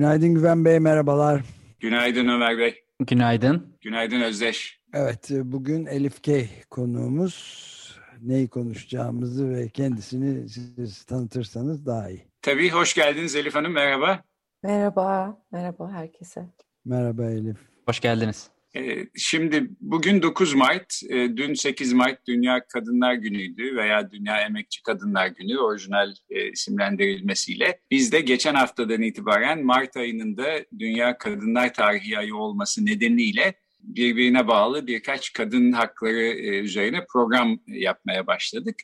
Günaydın Güven Bey, merhabalar. Günaydın Ömer Bey. Günaydın. Günaydın Özdeş. Evet, bugün Elif Kay konuğumuz. Neyi konuşacağımızı ve kendisini siz tanıtırsanız daha iyi. Tabii, hoş geldiniz Elif Hanım, merhaba. Merhaba, merhaba herkese. Merhaba Elif. Hoş geldiniz. Ee, şimdi bugün 9 Mart, e, dün 8 Mart Dünya Kadınlar Günü'ydü veya Dünya Emekçi Kadınlar Günü orijinal e, isimlendirilmesiyle. Biz de geçen haftadan itibaren Mart ayının da Dünya Kadınlar Tarihi Ayı olması nedeniyle birbirine bağlı birkaç kadın hakları e, üzerine program yapmaya başladık.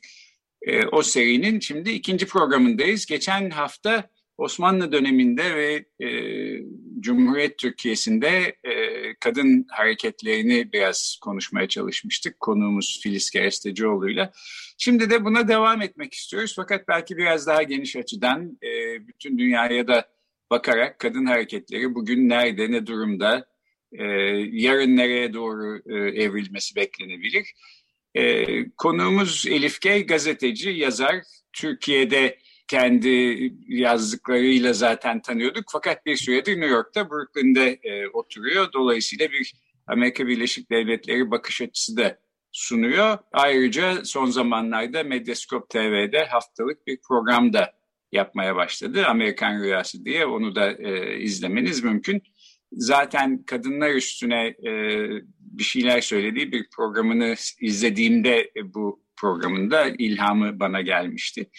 O serinin şimdi ikinci programındayız. Geçen hafta Osmanlı döneminde ve e, Cumhuriyet Türkiye'sinde e, kadın hareketlerini biraz konuşmaya çalışmıştık konuğumuz Filiz Kerestecioğlu'yla. Şimdi de buna devam etmek istiyoruz fakat belki biraz daha geniş açıdan e, bütün dünyaya da bakarak kadın hareketleri bugün nerede, ne durumda, e, yarın nereye doğru e, evrilmesi beklenebilir. E, konuğumuz Elif Gey, gazeteci, yazar, Türkiye'de kendi yazdıklarıyla zaten tanıyorduk. Fakat bir süredir New York'ta, Brooklyn'de e, oturuyor. Dolayısıyla bir Amerika Birleşik Devletleri bakış açısı da sunuyor. Ayrıca son zamanlarda Medyascope TV'de haftalık bir program da yapmaya başladı. Amerikan Rüyası diye onu da e, izlemeniz mümkün. Zaten kadınlar üstüne e, bir şeyler söylediği bir programını izlediğimde e, bu programında ilhamı bana gelmişti.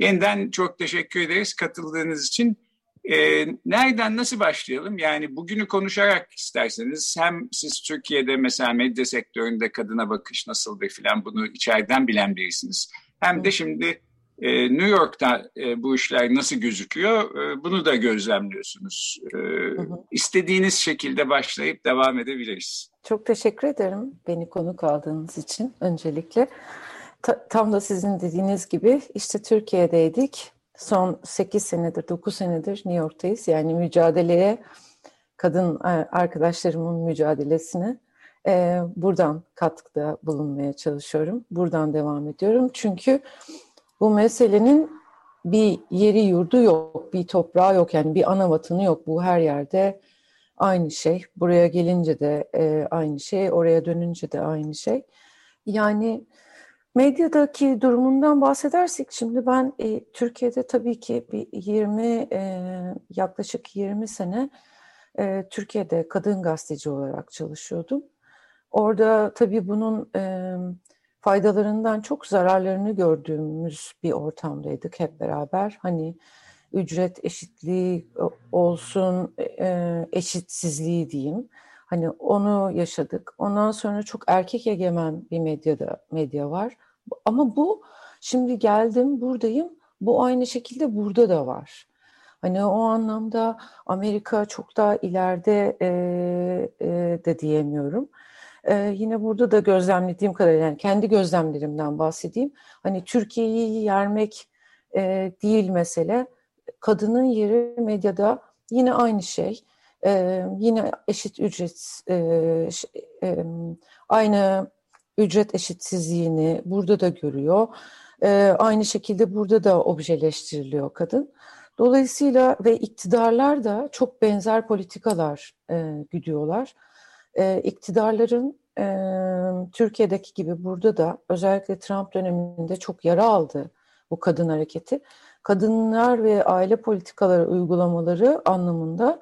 Yeniden çok teşekkür ederiz katıldığınız için. E, nereden nasıl başlayalım? Yani bugünü konuşarak isterseniz hem siz Türkiye'de mesela medya sektöründe kadına bakış nasıldır filan bunu içeriden bilen birisiniz. Hem de şimdi e, New York'ta e, bu işler nasıl gözüküyor e, bunu da gözlemliyorsunuz. E, hı hı. İstediğiniz şekilde başlayıp devam edebiliriz. Çok teşekkür ederim beni konuk aldığınız için öncelikle. Ta, tam da sizin dediğiniz gibi işte Türkiye'deydik. Son 8 senedir, 9 senedir New York'tayız. Yani mücadeleye, kadın e, arkadaşlarımın mücadelesine e, buradan katkıda bulunmaya çalışıyorum. Buradan devam ediyorum. Çünkü bu meselenin bir yeri yurdu yok, bir toprağı yok. Yani bir ana vatanı yok. Bu her yerde aynı şey. Buraya gelince de e, aynı şey, oraya dönünce de aynı şey. Yani Medyadaki durumundan bahsedersek şimdi ben e, Türkiye'de tabii ki bir 20 e, yaklaşık 20 sene e, Türkiye'de kadın gazeteci olarak çalışıyordum. Orada tabii bunun e, faydalarından çok zararlarını gördüğümüz bir ortamdaydık hep beraber. Hani ücret eşitliği olsun, e, eşitsizliği diyeyim. Hani onu yaşadık. Ondan sonra çok erkek egemen bir medyada medya var. Ama bu şimdi geldim buradayım. Bu aynı şekilde burada da var. Hani o anlamda Amerika çok daha ileride e, e, de diyemiyorum. E, yine burada da gözlemlediğim kadarıyla yani kendi gözlemlerimden bahsedeyim. Hani Türkiye'yi yermek e, değil mesele. Kadının yeri medyada yine aynı şey. E, yine eşit ücret, e, e, aynı ücret eşitsizliğini burada da görüyor. E, aynı şekilde burada da objeleştiriliyor kadın. Dolayısıyla ve iktidarlar da çok benzer politikalar e, güdüyorlar. E, iktidarların e, Türkiye'deki gibi burada da özellikle Trump döneminde çok yara aldı bu kadın hareketi. Kadınlar ve aile politikaları uygulamaları anlamında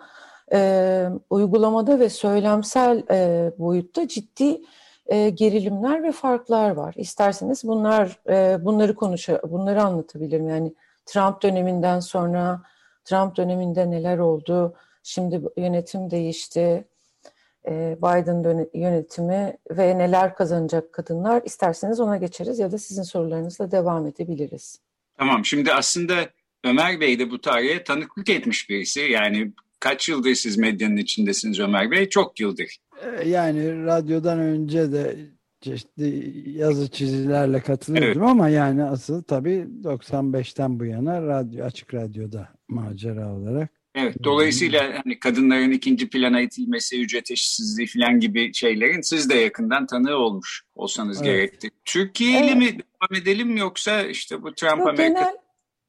e, uygulamada ve söylemsel e, boyutta ciddi e, gerilimler ve farklar var. İsterseniz bunlar e, bunları konuş bunları anlatabilirim. Yani Trump döneminden sonra Trump döneminde neler oldu? Şimdi yönetim değişti. E, Biden yönetimi ve neler kazanacak kadınlar? İsterseniz ona geçeriz ya da sizin sorularınızla devam edebiliriz. Tamam. Şimdi aslında Ömer Bey de bu tarihe tanıklık etmiş birisi. Yani kaç yıldır siz medyanın içindesiniz Ömer Bey? Çok yıldır. E, yani radyodan önce de çeşitli yazı çizilerle katılıyordum evet. ama yani asıl tabii 95'ten bu yana radyo açık radyoda macera olarak. Evet, dolayısıyla hani kadınların ikinci plana itilmesi, ücret eşitsizliği falan gibi şeylerin siz de yakından tanığı olmuş olsanız evet. gerekti. Türkiye ile evet. mi devam edelim yoksa işte bu Trump Yok, Amerika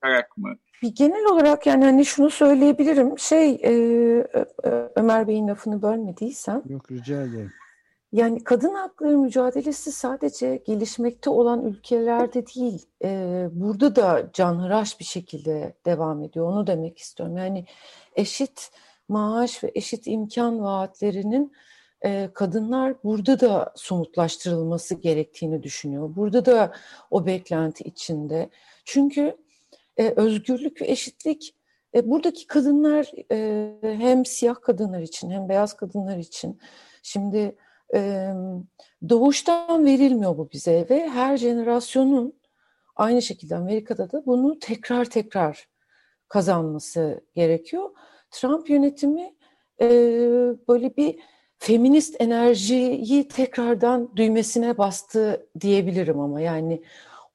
genel, mı? Bir genel olarak yani hani şunu söyleyebilirim. Şey e, Ömer Bey'in lafını bölmediysem. Yok rica ederim. Yani kadın hakları mücadelesi sadece gelişmekte olan ülkelerde değil, e, burada da canhıraş bir şekilde devam ediyor. Onu demek istiyorum. Yani eşit maaş ve eşit imkan vaatlerinin e, kadınlar burada da somutlaştırılması gerektiğini düşünüyor. Burada da o beklenti içinde. Çünkü e, özgürlük ve eşitlik e, buradaki kadınlar e, hem siyah kadınlar için hem beyaz kadınlar için şimdi doğuştan verilmiyor bu bize ve her jenerasyonun aynı şekilde Amerika'da da bunu tekrar tekrar kazanması gerekiyor. Trump yönetimi böyle bir feminist enerjiyi tekrardan düğmesine bastı diyebilirim ama yani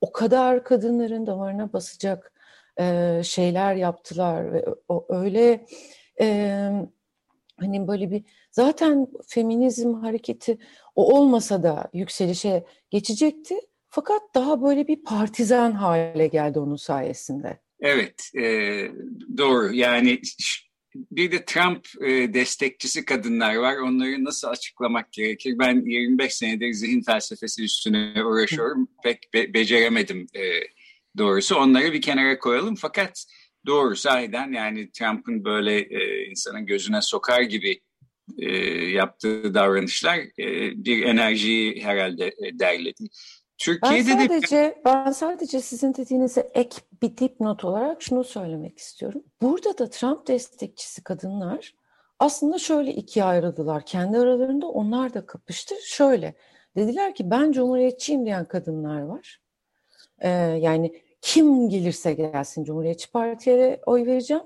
o kadar kadınların damarına basacak şeyler yaptılar ve o öyle hani böyle bir zaten feminizm hareketi o olmasa da yükselişe geçecekti. Fakat daha böyle bir partizan hale geldi onun sayesinde. Evet, e, doğru. Yani bir de Trump e, destekçisi kadınlar var. Onları nasıl açıklamak gerekir? Ben 25 senedir zihin felsefesi üstüne uğraşıyorum. Pek be beceremedim e, doğrusu. Onları bir kenara koyalım. Fakat doğru sahiden yani Trump'ın böyle e, insanın gözüne sokar gibi e, yaptığı davranışlar e, bir enerjiyi herhalde e, derledi. Türkiye'de ben sadece, de... ben sadece sizin dediğinize ek bir dipnot olarak şunu söylemek istiyorum. Burada da Trump destekçisi kadınlar aslında şöyle ikiye ayrıldılar. Kendi aralarında onlar da kapıştı. Şöyle dediler ki ben cumhuriyetçiyim diyen kadınlar var. Ee, yani kim gelirse gelsin Cumhuriyetçi Parti'ye oy vereceğim.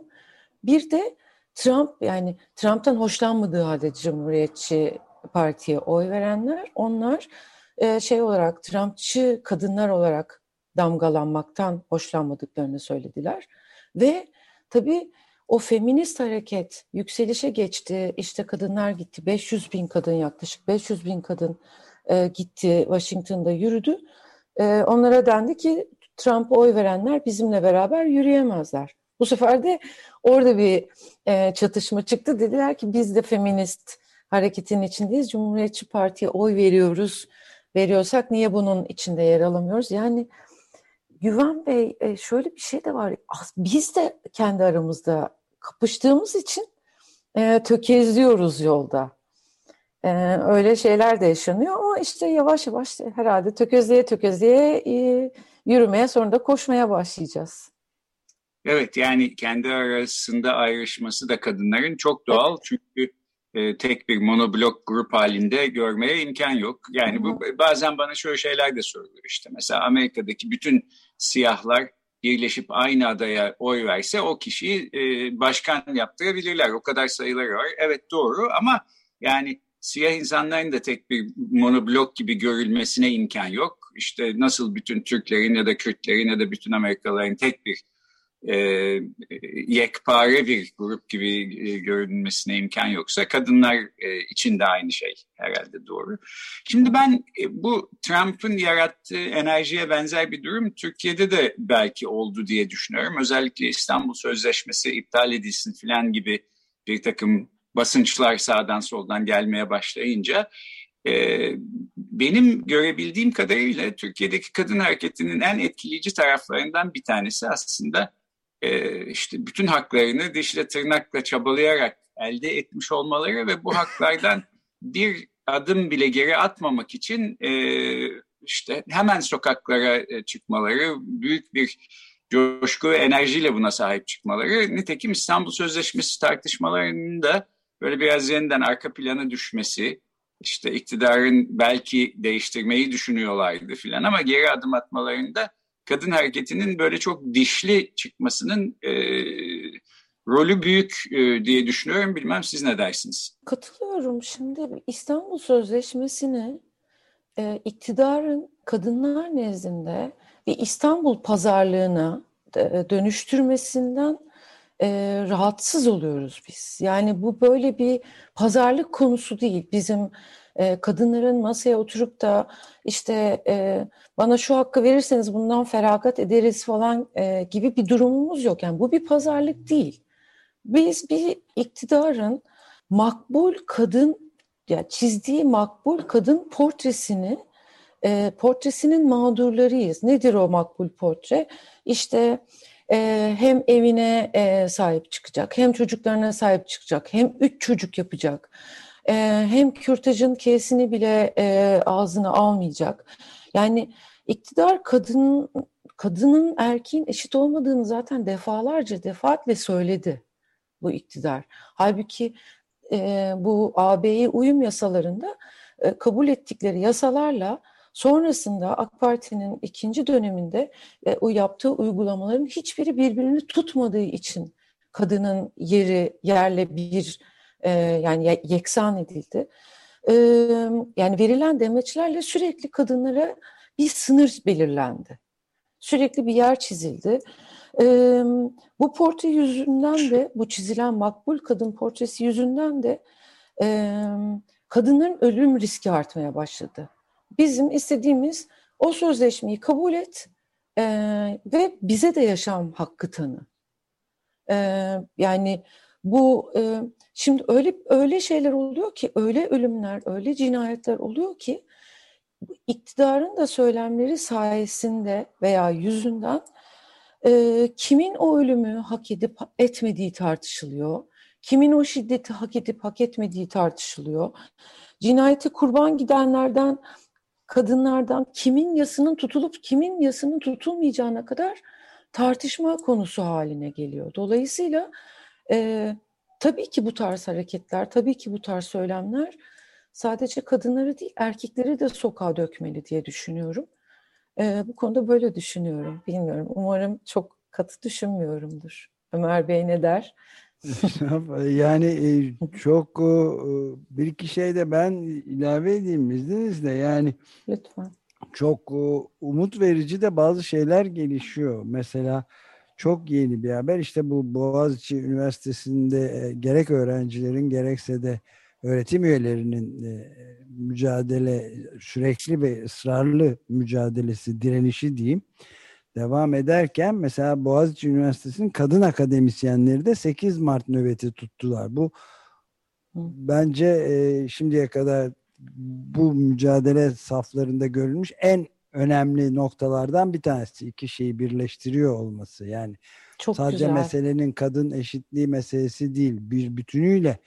Bir de Trump yani Trump'tan hoşlanmadığı halde Cumhuriyetçi Parti'ye oy verenler onlar e, şey olarak Trumpçı kadınlar olarak damgalanmaktan hoşlanmadıklarını söylediler. Ve tabii o feminist hareket yükselişe geçti. İşte kadınlar gitti. 500 bin kadın yaklaşık 500 bin kadın e, gitti Washington'da yürüdü. E, onlara dendi ki Trump'a oy verenler bizimle beraber yürüyemezler. Bu sefer de orada bir e, çatışma çıktı. Dediler ki biz de feminist hareketin içindeyiz. Cumhuriyetçi Parti'ye oy veriyoruz. Veriyorsak niye bunun içinde yer alamıyoruz? Yani Güven Bey e, şöyle bir şey de var. Biz de kendi aramızda kapıştığımız için e, tökezliyoruz yolda. E, öyle şeyler de yaşanıyor ama işte yavaş yavaş herhalde tökezleye tökezleye e, yürümeye sonra da koşmaya başlayacağız. Evet yani kendi arasında ayrışması da kadınların çok doğal evet. çünkü e, tek bir monoblok grup halinde görmeye imkan yok. Yani bu bazen bana şöyle şeyler de soruluyor işte mesela Amerika'daki bütün siyahlar birleşip aynı adaya oy verse o kişiyi e, başkan yaptırabilirler. O kadar sayıları var. Evet doğru ama yani siyah insanların da tek bir monoblok gibi görülmesine imkan yok. İşte nasıl bütün Türklerin ya da Kürtlerin ya da bütün Amerikalıların tek bir e, yekpare bir grup gibi e, görünmesine imkan yoksa kadınlar e, için de aynı şey herhalde doğru. Şimdi ben e, bu Trump'ın yarattığı enerjiye benzer bir durum Türkiye'de de belki oldu diye düşünüyorum. Özellikle İstanbul Sözleşmesi iptal edilsin filan gibi bir takım basınçlar sağdan soldan gelmeye başlayınca e, benim görebildiğim kadarıyla Türkiye'deki kadın hareketinin en etkileyici taraflarından bir tanesi aslında e, işte bütün haklarını dişle tırnakla çabalayarak elde etmiş olmaları ve bu haklardan bir adım bile geri atmamak için e, işte hemen sokaklara çıkmaları, büyük bir coşku ve enerjiyle buna sahip çıkmaları. Nitekim İstanbul Sözleşmesi tartışmalarında böyle biraz yeniden arka plana düşmesi, işte iktidarın belki değiştirmeyi düşünüyorlardı filan ama geri adım atmalarında kadın hareketinin böyle çok dişli çıkmasının e, rolü büyük e, diye düşünüyorum. Bilmem siz ne dersiniz? Katılıyorum. Şimdi İstanbul Sözleşmesi'ni e, iktidarın kadınlar nezdinde bir İstanbul pazarlığına dönüştürmesinden e, rahatsız oluyoruz biz. Yani bu böyle bir pazarlık konusu değil. Bizim e, kadınların masaya oturup da işte e, bana şu hakkı verirseniz bundan feragat ederiz falan e, gibi bir durumumuz yok. Yani bu bir pazarlık değil. Biz bir iktidarın makbul kadın ya çizdiği makbul kadın portresini e, portresinin mağdurlarıyız. Nedir o makbul portre? İşte e, hem evine e, sahip çıkacak, hem çocuklarına sahip çıkacak, hem üç çocuk yapacak, e, hem kürtajın kesini bile e, ağzına almayacak. Yani iktidar kadın kadının erkeğin eşit olmadığını zaten defalarca defaatle söyledi bu iktidar. Halbuki e, bu AB'ye uyum yasalarında e, kabul ettikleri yasalarla Sonrasında AK Parti'nin ikinci döneminde e, o yaptığı uygulamaların hiçbiri birbirini tutmadığı için kadının yeri yerle bir e, yani yeksan edildi. E, yani verilen demeçlerle sürekli kadınlara bir sınır belirlendi. Sürekli bir yer çizildi. E, bu portre yüzünden de bu çizilen makbul kadın portresi yüzünden de e, kadınların ölüm riski artmaya başladı. Bizim istediğimiz o sözleşmeyi kabul et e, ve bize de yaşam hakkı tanı. E, yani bu e, şimdi öyle öyle şeyler oluyor ki, öyle ölümler, öyle cinayetler oluyor ki iktidarın da söylemleri sayesinde veya yüzünden e, kimin o ölümü hak edip etmediği tartışılıyor. Kimin o şiddeti hak edip hak etmediği tartışılıyor. Cinayete kurban gidenlerden kadınlardan kimin yasının tutulup kimin yasının tutulmayacağına kadar tartışma konusu haline geliyor. Dolayısıyla e, tabii ki bu tarz hareketler, tabii ki bu tarz söylemler sadece kadınları değil erkekleri de sokağa dökmeli diye düşünüyorum. E, bu konuda böyle düşünüyorum. Bilmiyorum. Umarım çok katı düşünmüyorumdur. Ömer Bey ne der? yani e, çok bir iki şey de ben ilave edeyim izninizle yani lütfen. çok umut verici de bazı şeyler gelişiyor. Mesela çok yeni bir haber işte bu Boğaziçi Üniversitesi'nde e, gerek öğrencilerin gerekse de öğretim üyelerinin e, mücadele sürekli ve ısrarlı mücadelesi direnişi diyeyim devam ederken mesela Boğaziçi Üniversitesi'nin kadın akademisyenleri de 8 Mart nöbeti tuttular. Bu bence e, şimdiye kadar bu mücadele saflarında görülmüş en önemli noktalardan bir tanesi. iki şeyi birleştiriyor olması. Yani Çok sadece güzel. meselenin kadın eşitliği meselesi değil. Bir bütünüyle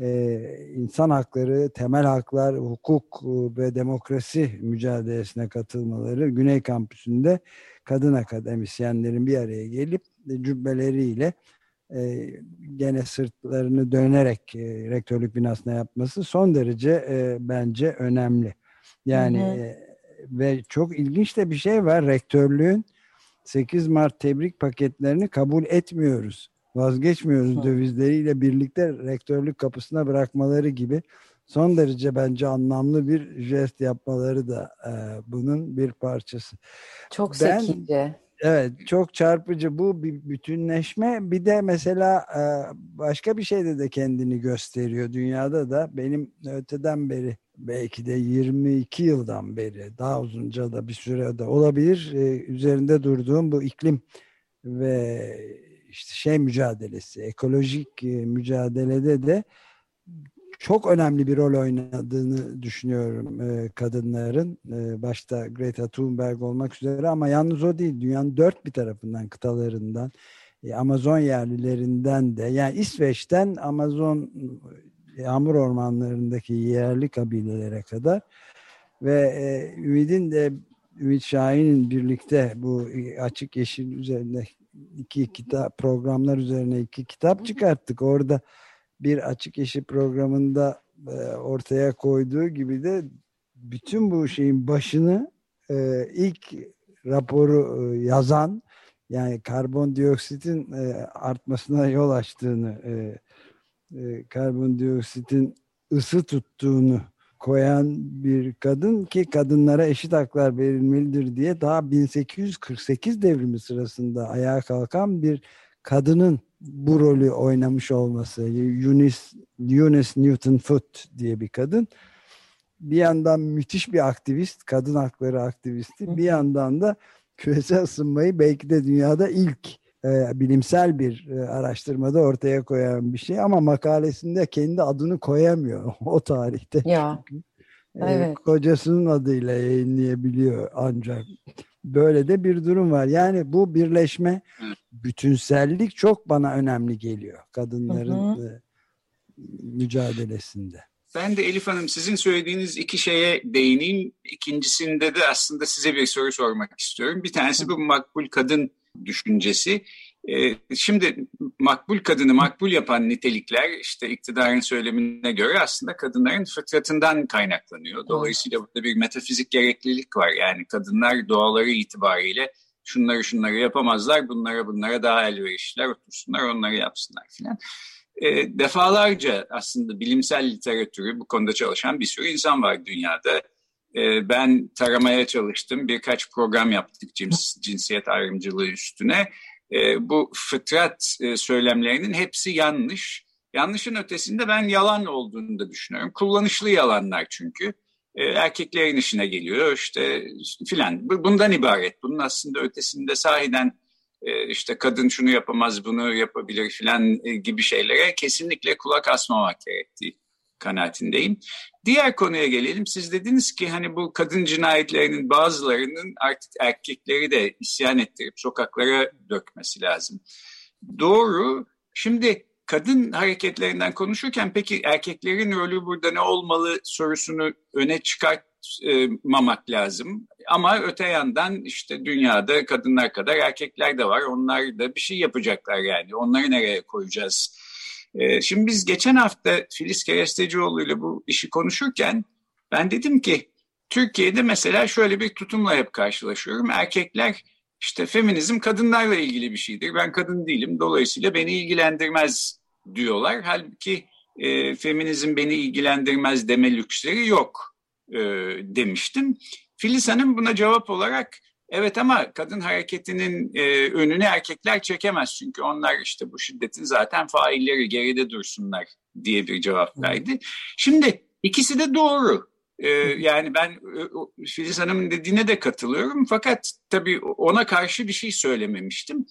e, insan hakları, temel haklar, hukuk ve demokrasi mücadelesine katılmaları Güney Kampüsü'nde kadın akademisyenlerin bir araya gelip cübbeleriyle e, gene sırtlarını dönerek e, rektörlük binasına yapması son derece e, bence önemli. Yani hı hı. E, ve çok ilginç de bir şey var rektörlüğün 8 Mart tebrik paketlerini kabul etmiyoruz. Vazgeçmiyoruz hı. dövizleriyle birlikte rektörlük kapısına bırakmaları gibi son derece bence anlamlı bir jest yapmaları da e, bunun bir parçası. Çok ben, zekice. Evet çok çarpıcı bu bir bütünleşme bir de mesela e, başka bir şeyde de kendini gösteriyor dünyada da benim öteden beri belki de 22 yıldan beri daha uzunca da bir sürede olabilir e, üzerinde durduğum bu iklim ve işte şey mücadelesi ekolojik e, mücadelede de çok önemli bir rol oynadığını düşünüyorum e, kadınların. E, başta Greta Thunberg olmak üzere ama yalnız o değil. Dünyanın dört bir tarafından, kıtalarından, e, Amazon yerlilerinden de yani İsveç'ten Amazon yağmur ormanlarındaki yerli kabilelere kadar ve e, Ümit'in de Ümit Şahin'in birlikte bu açık yeşil üzerine iki kitap programlar üzerine iki kitap çıkarttık. Orada bir açık yeşil programında e, ortaya koyduğu gibi de bütün bu şeyin başını e, ilk raporu e, yazan yani karbondioksitin e, artmasına yol açtığını e, e, karbondioksitin ısı tuttuğunu koyan bir kadın ki kadınlara eşit haklar verilmelidir diye daha 1848 devrimi sırasında ayağa kalkan bir kadının bu rolü oynamış olması. Eunice, Eunice Newton Foot diye bir kadın. Bir yandan müthiş bir aktivist, kadın hakları aktivisti. Bir yandan da küresel ısınmayı belki de dünyada ilk e, bilimsel bir e, araştırmada ortaya koyan bir şey ama makalesinde kendi adını koyamıyor o tarihte. Ya. E, evet. Kocasının adıyla yayınlayabiliyor ancak. Böyle de bir durum var. Yani bu birleşme, bütünsellik çok bana önemli geliyor kadınların hı hı. E, mücadelesinde. Ben de Elif Hanım sizin söylediğiniz iki şeye değineyim. İkincisinde de aslında size bir soru sormak istiyorum. Bir tanesi bu makbul kadın düşüncesi. Ee, şimdi makbul kadını makbul yapan nitelikler işte iktidarın söylemine göre aslında kadınların fıtratından kaynaklanıyor. Dolayısıyla burada bir metafizik gereklilik var. Yani kadınlar doğaları itibariyle şunları şunları yapamazlar, bunlara bunlara daha elverişliler, otursunlar onları yapsınlar filan. E, defalarca aslında bilimsel literatürü bu konuda çalışan bir sürü insan var dünyada. E, ben taramaya çalıştım, birkaç program yaptık cins, cinsiyet ayrımcılığı üstüne. E, bu fıtrat e, söylemlerinin hepsi yanlış. Yanlışın ötesinde ben yalan olduğunu da düşünüyorum. Kullanışlı yalanlar çünkü. E, erkeklerin işine geliyor işte filan. Bundan ibaret. Bunun aslında ötesinde sahiden e, işte kadın şunu yapamaz bunu yapabilir filan e, gibi şeylere kesinlikle kulak asmamak gerektiği kanaatindeyim. Diğer konuya gelelim. Siz dediniz ki hani bu kadın cinayetlerinin bazılarının artık erkekleri de isyan ettirip sokaklara dökmesi lazım. Doğru. Şimdi kadın hareketlerinden konuşurken peki erkeklerin rolü burada ne olmalı sorusunu öne çıkartmamak lazım. Ama öte yandan işte dünyada kadınlar kadar erkekler de var. Onlar da bir şey yapacaklar yani. Onları nereye koyacağız? Ee, şimdi biz geçen hafta Filiz Kerestecioğlu ile bu işi konuşurken ben dedim ki Türkiye'de mesela şöyle bir tutumla hep karşılaşıyorum. Erkekler işte feminizm kadınlarla ilgili bir şeydir. Ben kadın değilim. Dolayısıyla beni ilgilendirmez diyorlar. Halbuki e, feminizm beni ilgilendirmez deme lüksleri yok e, demiştim. Filiz Hanım buna cevap olarak evet ama kadın hareketinin e, önünü erkekler çekemez. Çünkü onlar işte bu şiddetin zaten failleri geride dursunlar diye bir cevap verdi. Şimdi ikisi de doğru. Ee, yani ben Filiz Hanım'ın dediğine de katılıyorum. Fakat tabii ona karşı bir şey söylememiştim.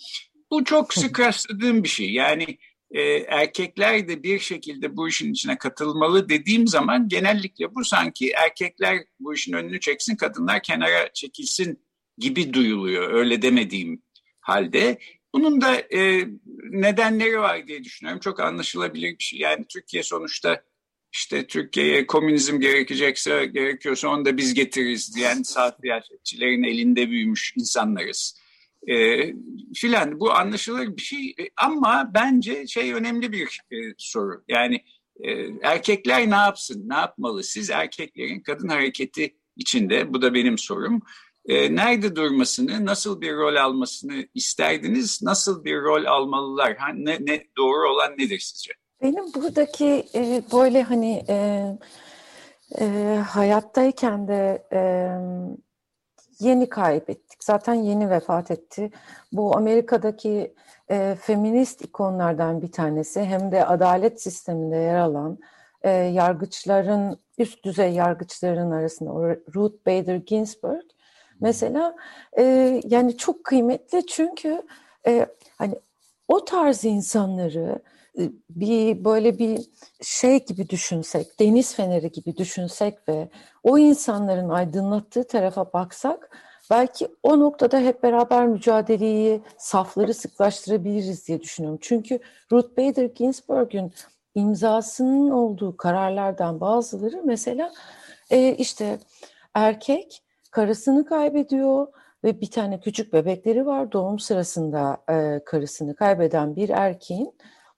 Bu çok sık rastladığım bir şey. Yani e, erkekler de bir şekilde bu işin içine katılmalı dediğim zaman genellikle bu sanki erkekler bu işin önünü çeksin, kadınlar kenara çekilsin gibi duyuluyor. Öyle demediğim halde. Bunun da e, nedenleri var diye düşünüyorum. Çok anlaşılabilir bir şey. Yani Türkiye sonuçta işte Türkiye'ye komünizm gerekecekse gerekiyorsa onu da biz getiririz diyen saat siyasetçilerin elinde büyümüş insanlarız e, filan bu anlaşılır bir şey e, ama bence şey önemli bir e, soru yani e, erkekler ne yapsın ne yapmalı siz erkeklerin kadın hareketi içinde bu da benim sorum e, nerede durmasını nasıl bir rol almasını isterdiniz nasıl bir rol almalılar ha, ne, ne doğru olan nedir sizce? Benim buradaki e, böyle hani e, e, hayattayken de e, yeni kaybettik. Zaten yeni vefat etti. Bu Amerika'daki e, feminist ikonlardan bir tanesi hem de adalet sisteminde yer alan e, yargıçların, üst düzey yargıçların arasında Ruth Bader Ginsburg mesela e, yani çok kıymetli çünkü e, hani o tarz insanları e, bir böyle bir şey gibi düşünsek, deniz feneri gibi düşünsek ve o insanların aydınlattığı tarafa baksak belki o noktada hep beraber mücadeleyi, safları sıklaştırabiliriz diye düşünüyorum. Çünkü Ruth Bader Ginsburg'un imzasının olduğu kararlardan bazıları mesela e, işte erkek karısını kaybediyor ve bir tane küçük bebekleri var. Doğum sırasında e, karısını kaybeden bir erkeğin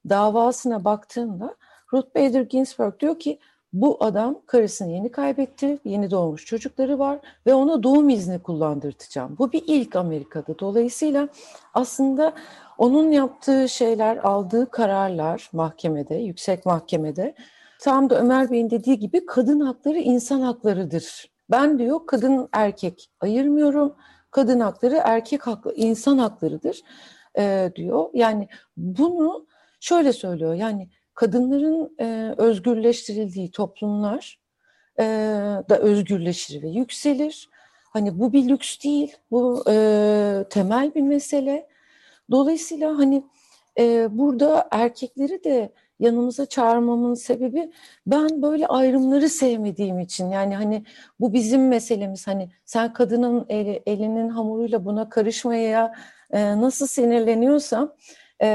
davasına baktığında Ruth Bader Ginsburg diyor ki bu adam karısını yeni kaybetti, yeni doğmuş çocukları var ve ona doğum izni kullandırtacağım. Bu bir ilk Amerika'da. Dolayısıyla aslında onun yaptığı şeyler, aldığı kararlar mahkemede, yüksek mahkemede tam da Ömer Bey'in dediği gibi kadın hakları insan haklarıdır. Ben diyor kadın erkek ayırmıyorum. Kadın hakları erkek haklı, insan haklarıdır e, diyor. Yani bunu şöyle söylüyor. Yani kadınların e, özgürleştirildiği toplumlar e, da özgürleşir ve yükselir. Hani bu bir lüks değil, bu e, temel bir mesele. Dolayısıyla hani e, burada erkekleri de yanımıza çağırmamın sebebi ben böyle ayrımları sevmediğim için. Yani hani bu bizim meselemiz. Hani sen kadının eli, elinin hamuruyla buna karışmaya e, nasıl sinirleniyorsam e,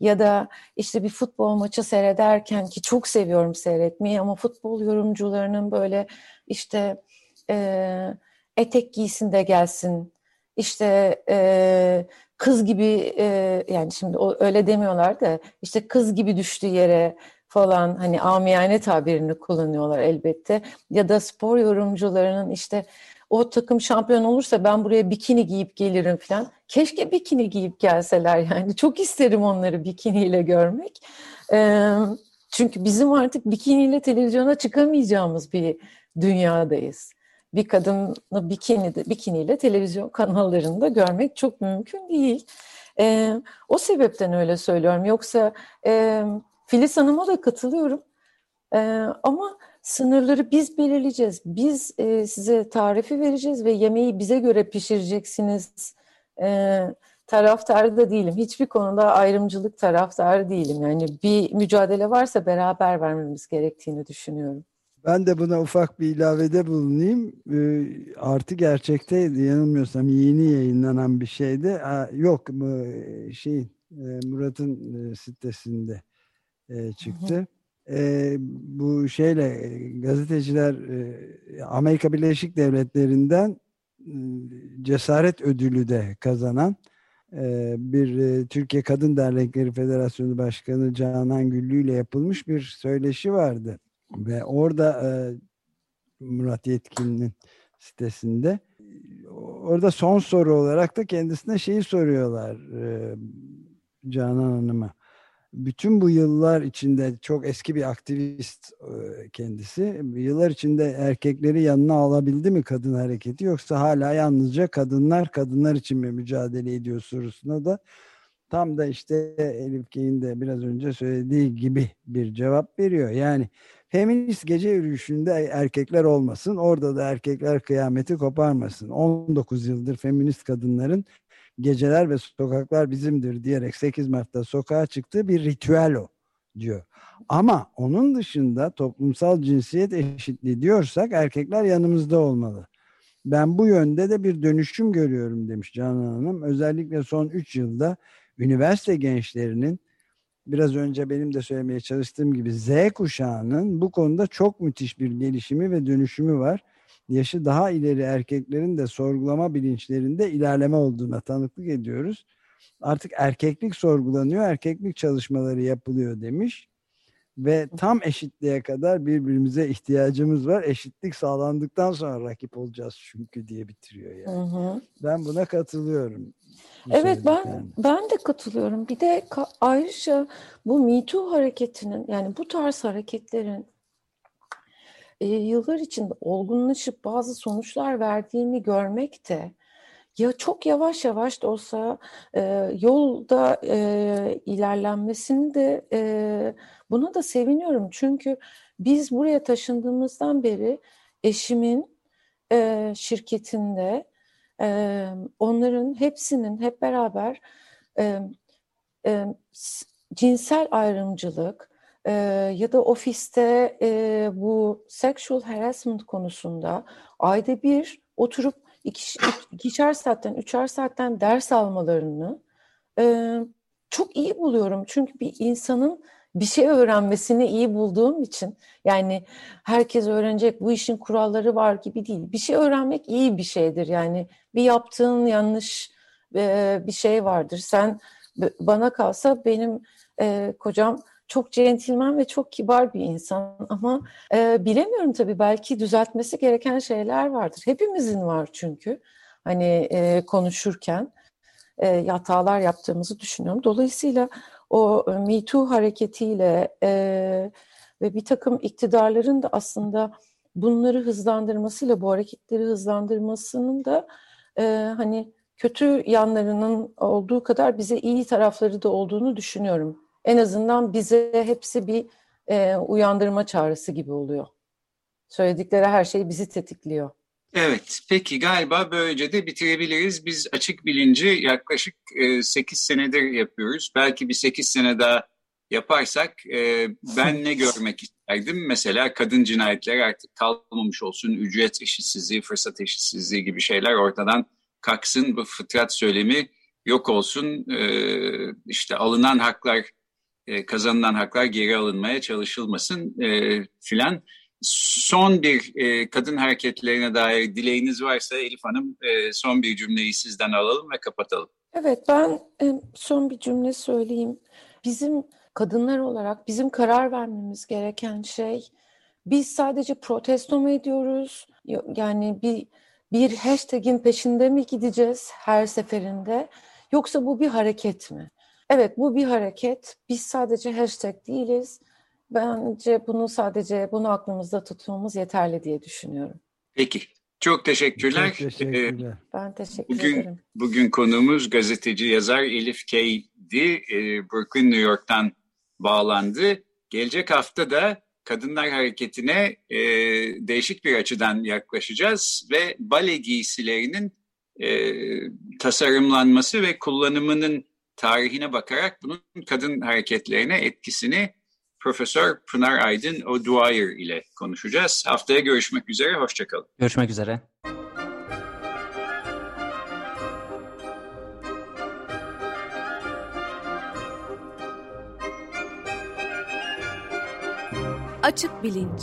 ya da işte bir futbol maçı seyrederken ki çok seviyorum seyretmeyi ama futbol yorumcularının böyle işte e, etek giysin de gelsin işte e, kız gibi e, yani şimdi o, öyle demiyorlar da işte kız gibi düştüğü yere falan hani amiyane tabirini kullanıyorlar elbette ya da spor yorumcularının işte o takım şampiyon olursa ben buraya bikini giyip gelirim falan. Keşke bikini giyip gelseler yani. Çok isterim onları bikiniyle görmek. Ee, çünkü bizim artık bikiniyle televizyona çıkamayacağımız bir dünyadayız. Bir kadını bikini, bikiniyle televizyon kanallarında görmek çok mümkün değil. Ee, o sebepten öyle söylüyorum. Yoksa e, Filiz Hanım'a da katılıyorum. Ee, ama sınırları biz belirleyeceğiz. Biz e, size tarifi vereceğiz ve yemeği bize göre pişireceksiniz. E, taraftarı da değilim. Hiçbir konuda ayrımcılık taraftarı değilim. Yani bir mücadele varsa beraber vermemiz gerektiğini düşünüyorum. Ben de buna ufak bir ilavede bulunayım. E, artı gerçekte yanılmıyorsam yeni yayınlanan bir şeydi. yok şey Murat'ın e, sitesinde e, çıktı. E, bu şeyle gazeteciler e, Amerika Birleşik Devletleri'nden e, cesaret ödülü de kazanan e, bir e, Türkiye Kadın Dernekleri Federasyonu Başkanı Canan Güllü ile yapılmış bir söyleşi vardı. Ve orada e, Murat Yetkin'in sitesinde orada son soru olarak da kendisine şeyi soruyorlar e, Canan Hanım'a bütün bu yıllar içinde çok eski bir aktivist e, kendisi. Yıllar içinde erkekleri yanına alabildi mi kadın hareketi yoksa hala yalnızca kadınlar kadınlar için mi mücadele ediyor sorusuna da tam da işte Elif Key'in de biraz önce söylediği gibi bir cevap veriyor. Yani feminist gece yürüyüşünde erkekler olmasın, orada da erkekler kıyameti koparmasın. 19 yıldır feminist kadınların geceler ve sokaklar bizimdir diyerek 8 Mart'ta sokağa çıktığı bir ritüel o diyor. Ama onun dışında toplumsal cinsiyet eşitliği diyorsak erkekler yanımızda olmalı. Ben bu yönde de bir dönüşüm görüyorum demiş Canan Hanım. Özellikle son 3 yılda üniversite gençlerinin biraz önce benim de söylemeye çalıştığım gibi Z kuşağının bu konuda çok müthiş bir gelişimi ve dönüşümü var yaşı daha ileri erkeklerin de sorgulama bilinçlerinde ilerleme olduğuna tanıklık ediyoruz. Artık erkeklik sorgulanıyor, erkeklik çalışmaları yapılıyor demiş. Ve tam eşitliğe kadar birbirimize ihtiyacımız var. Eşitlik sağlandıktan sonra rakip olacağız çünkü diye bitiriyor yani. Hı hı. Ben buna katılıyorum. Evet ben ben de katılıyorum. Bir de ayrıca bu Me Too hareketinin yani bu tarz hareketlerin e, yıllar içinde olgunlaşıp bazı sonuçlar verdiğini görmek de ya çok yavaş yavaş da olsa e, yolda e, ilerlenmesini de e, buna da seviniyorum. Çünkü biz buraya taşındığımızdan beri eşimin e, şirketinde e, onların hepsinin hep beraber e, e, cinsel ayrımcılık, e, ya da ofiste e, bu sexual harassment konusunda ayda bir oturup iki, ikişer saatten, üçer saatten ders almalarını e, çok iyi buluyorum. Çünkü bir insanın bir şey öğrenmesini iyi bulduğum için yani herkes öğrenecek bu işin kuralları var gibi değil. Bir şey öğrenmek iyi bir şeydir. Yani bir yaptığın yanlış e, bir şey vardır. Sen bana kalsa benim e, kocam çok centilmen ve çok kibar bir insan ama e, bilemiyorum tabii belki düzeltmesi gereken şeyler vardır. Hepimizin var çünkü hani e, konuşurken e, hatalar yaptığımızı düşünüyorum. Dolayısıyla o Me Too hareketiyle e, ve bir takım iktidarların da aslında bunları hızlandırmasıyla bu hareketleri hızlandırmasının da e, hani kötü yanlarının olduğu kadar bize iyi tarafları da olduğunu düşünüyorum. En azından bize hepsi bir e, uyandırma çağrısı gibi oluyor. Söyledikleri her şey bizi tetikliyor. Evet, peki galiba böylece de bitirebiliriz. Biz açık bilinci yaklaşık e, 8 senedir yapıyoruz. Belki bir 8 sene daha yaparsak e, ben ne görmek isterdim? Mesela kadın cinayetleri artık kalmamış olsun, ücret eşitsizliği, fırsat eşitsizliği gibi şeyler ortadan kalksın, bu fıtrat söylemi yok olsun, e, işte alınan haklar, e, kazanılan haklar geri alınmaya çalışılmasın e, filan. Son bir e, kadın hareketlerine dair dileğiniz varsa Elif Hanım e, son bir cümleyi sizden alalım ve kapatalım. Evet ben e, son bir cümle söyleyeyim. Bizim kadınlar olarak bizim karar vermemiz gereken şey biz sadece protesto mu ediyoruz? Yani bir bir hashtag'in peşinde mi gideceğiz her seferinde? Yoksa bu bir hareket mi? Evet bu bir hareket. Biz sadece hashtag değiliz. Bence bunu sadece bunu aklımızda tutmamız yeterli diye düşünüyorum. Peki. Çok teşekkürler. Çok teşekkürler. Ee, ben teşekkür bugün, ederim. Bugün konuğumuz gazeteci yazar Elif Kay'di. Ee, Brooklyn, New York'tan bağlandı. Gelecek hafta da kadınlar hareketine e, değişik bir açıdan yaklaşacağız ve bale giysilerinin e, tasarımlanması ve kullanımının tarihine bakarak bunun kadın hareketlerine etkisini Profesör Pınar Aydın O'Dwyer ile konuşacağız. Haftaya görüşmek üzere, hoşçakalın. Görüşmek üzere. Açık Bilinç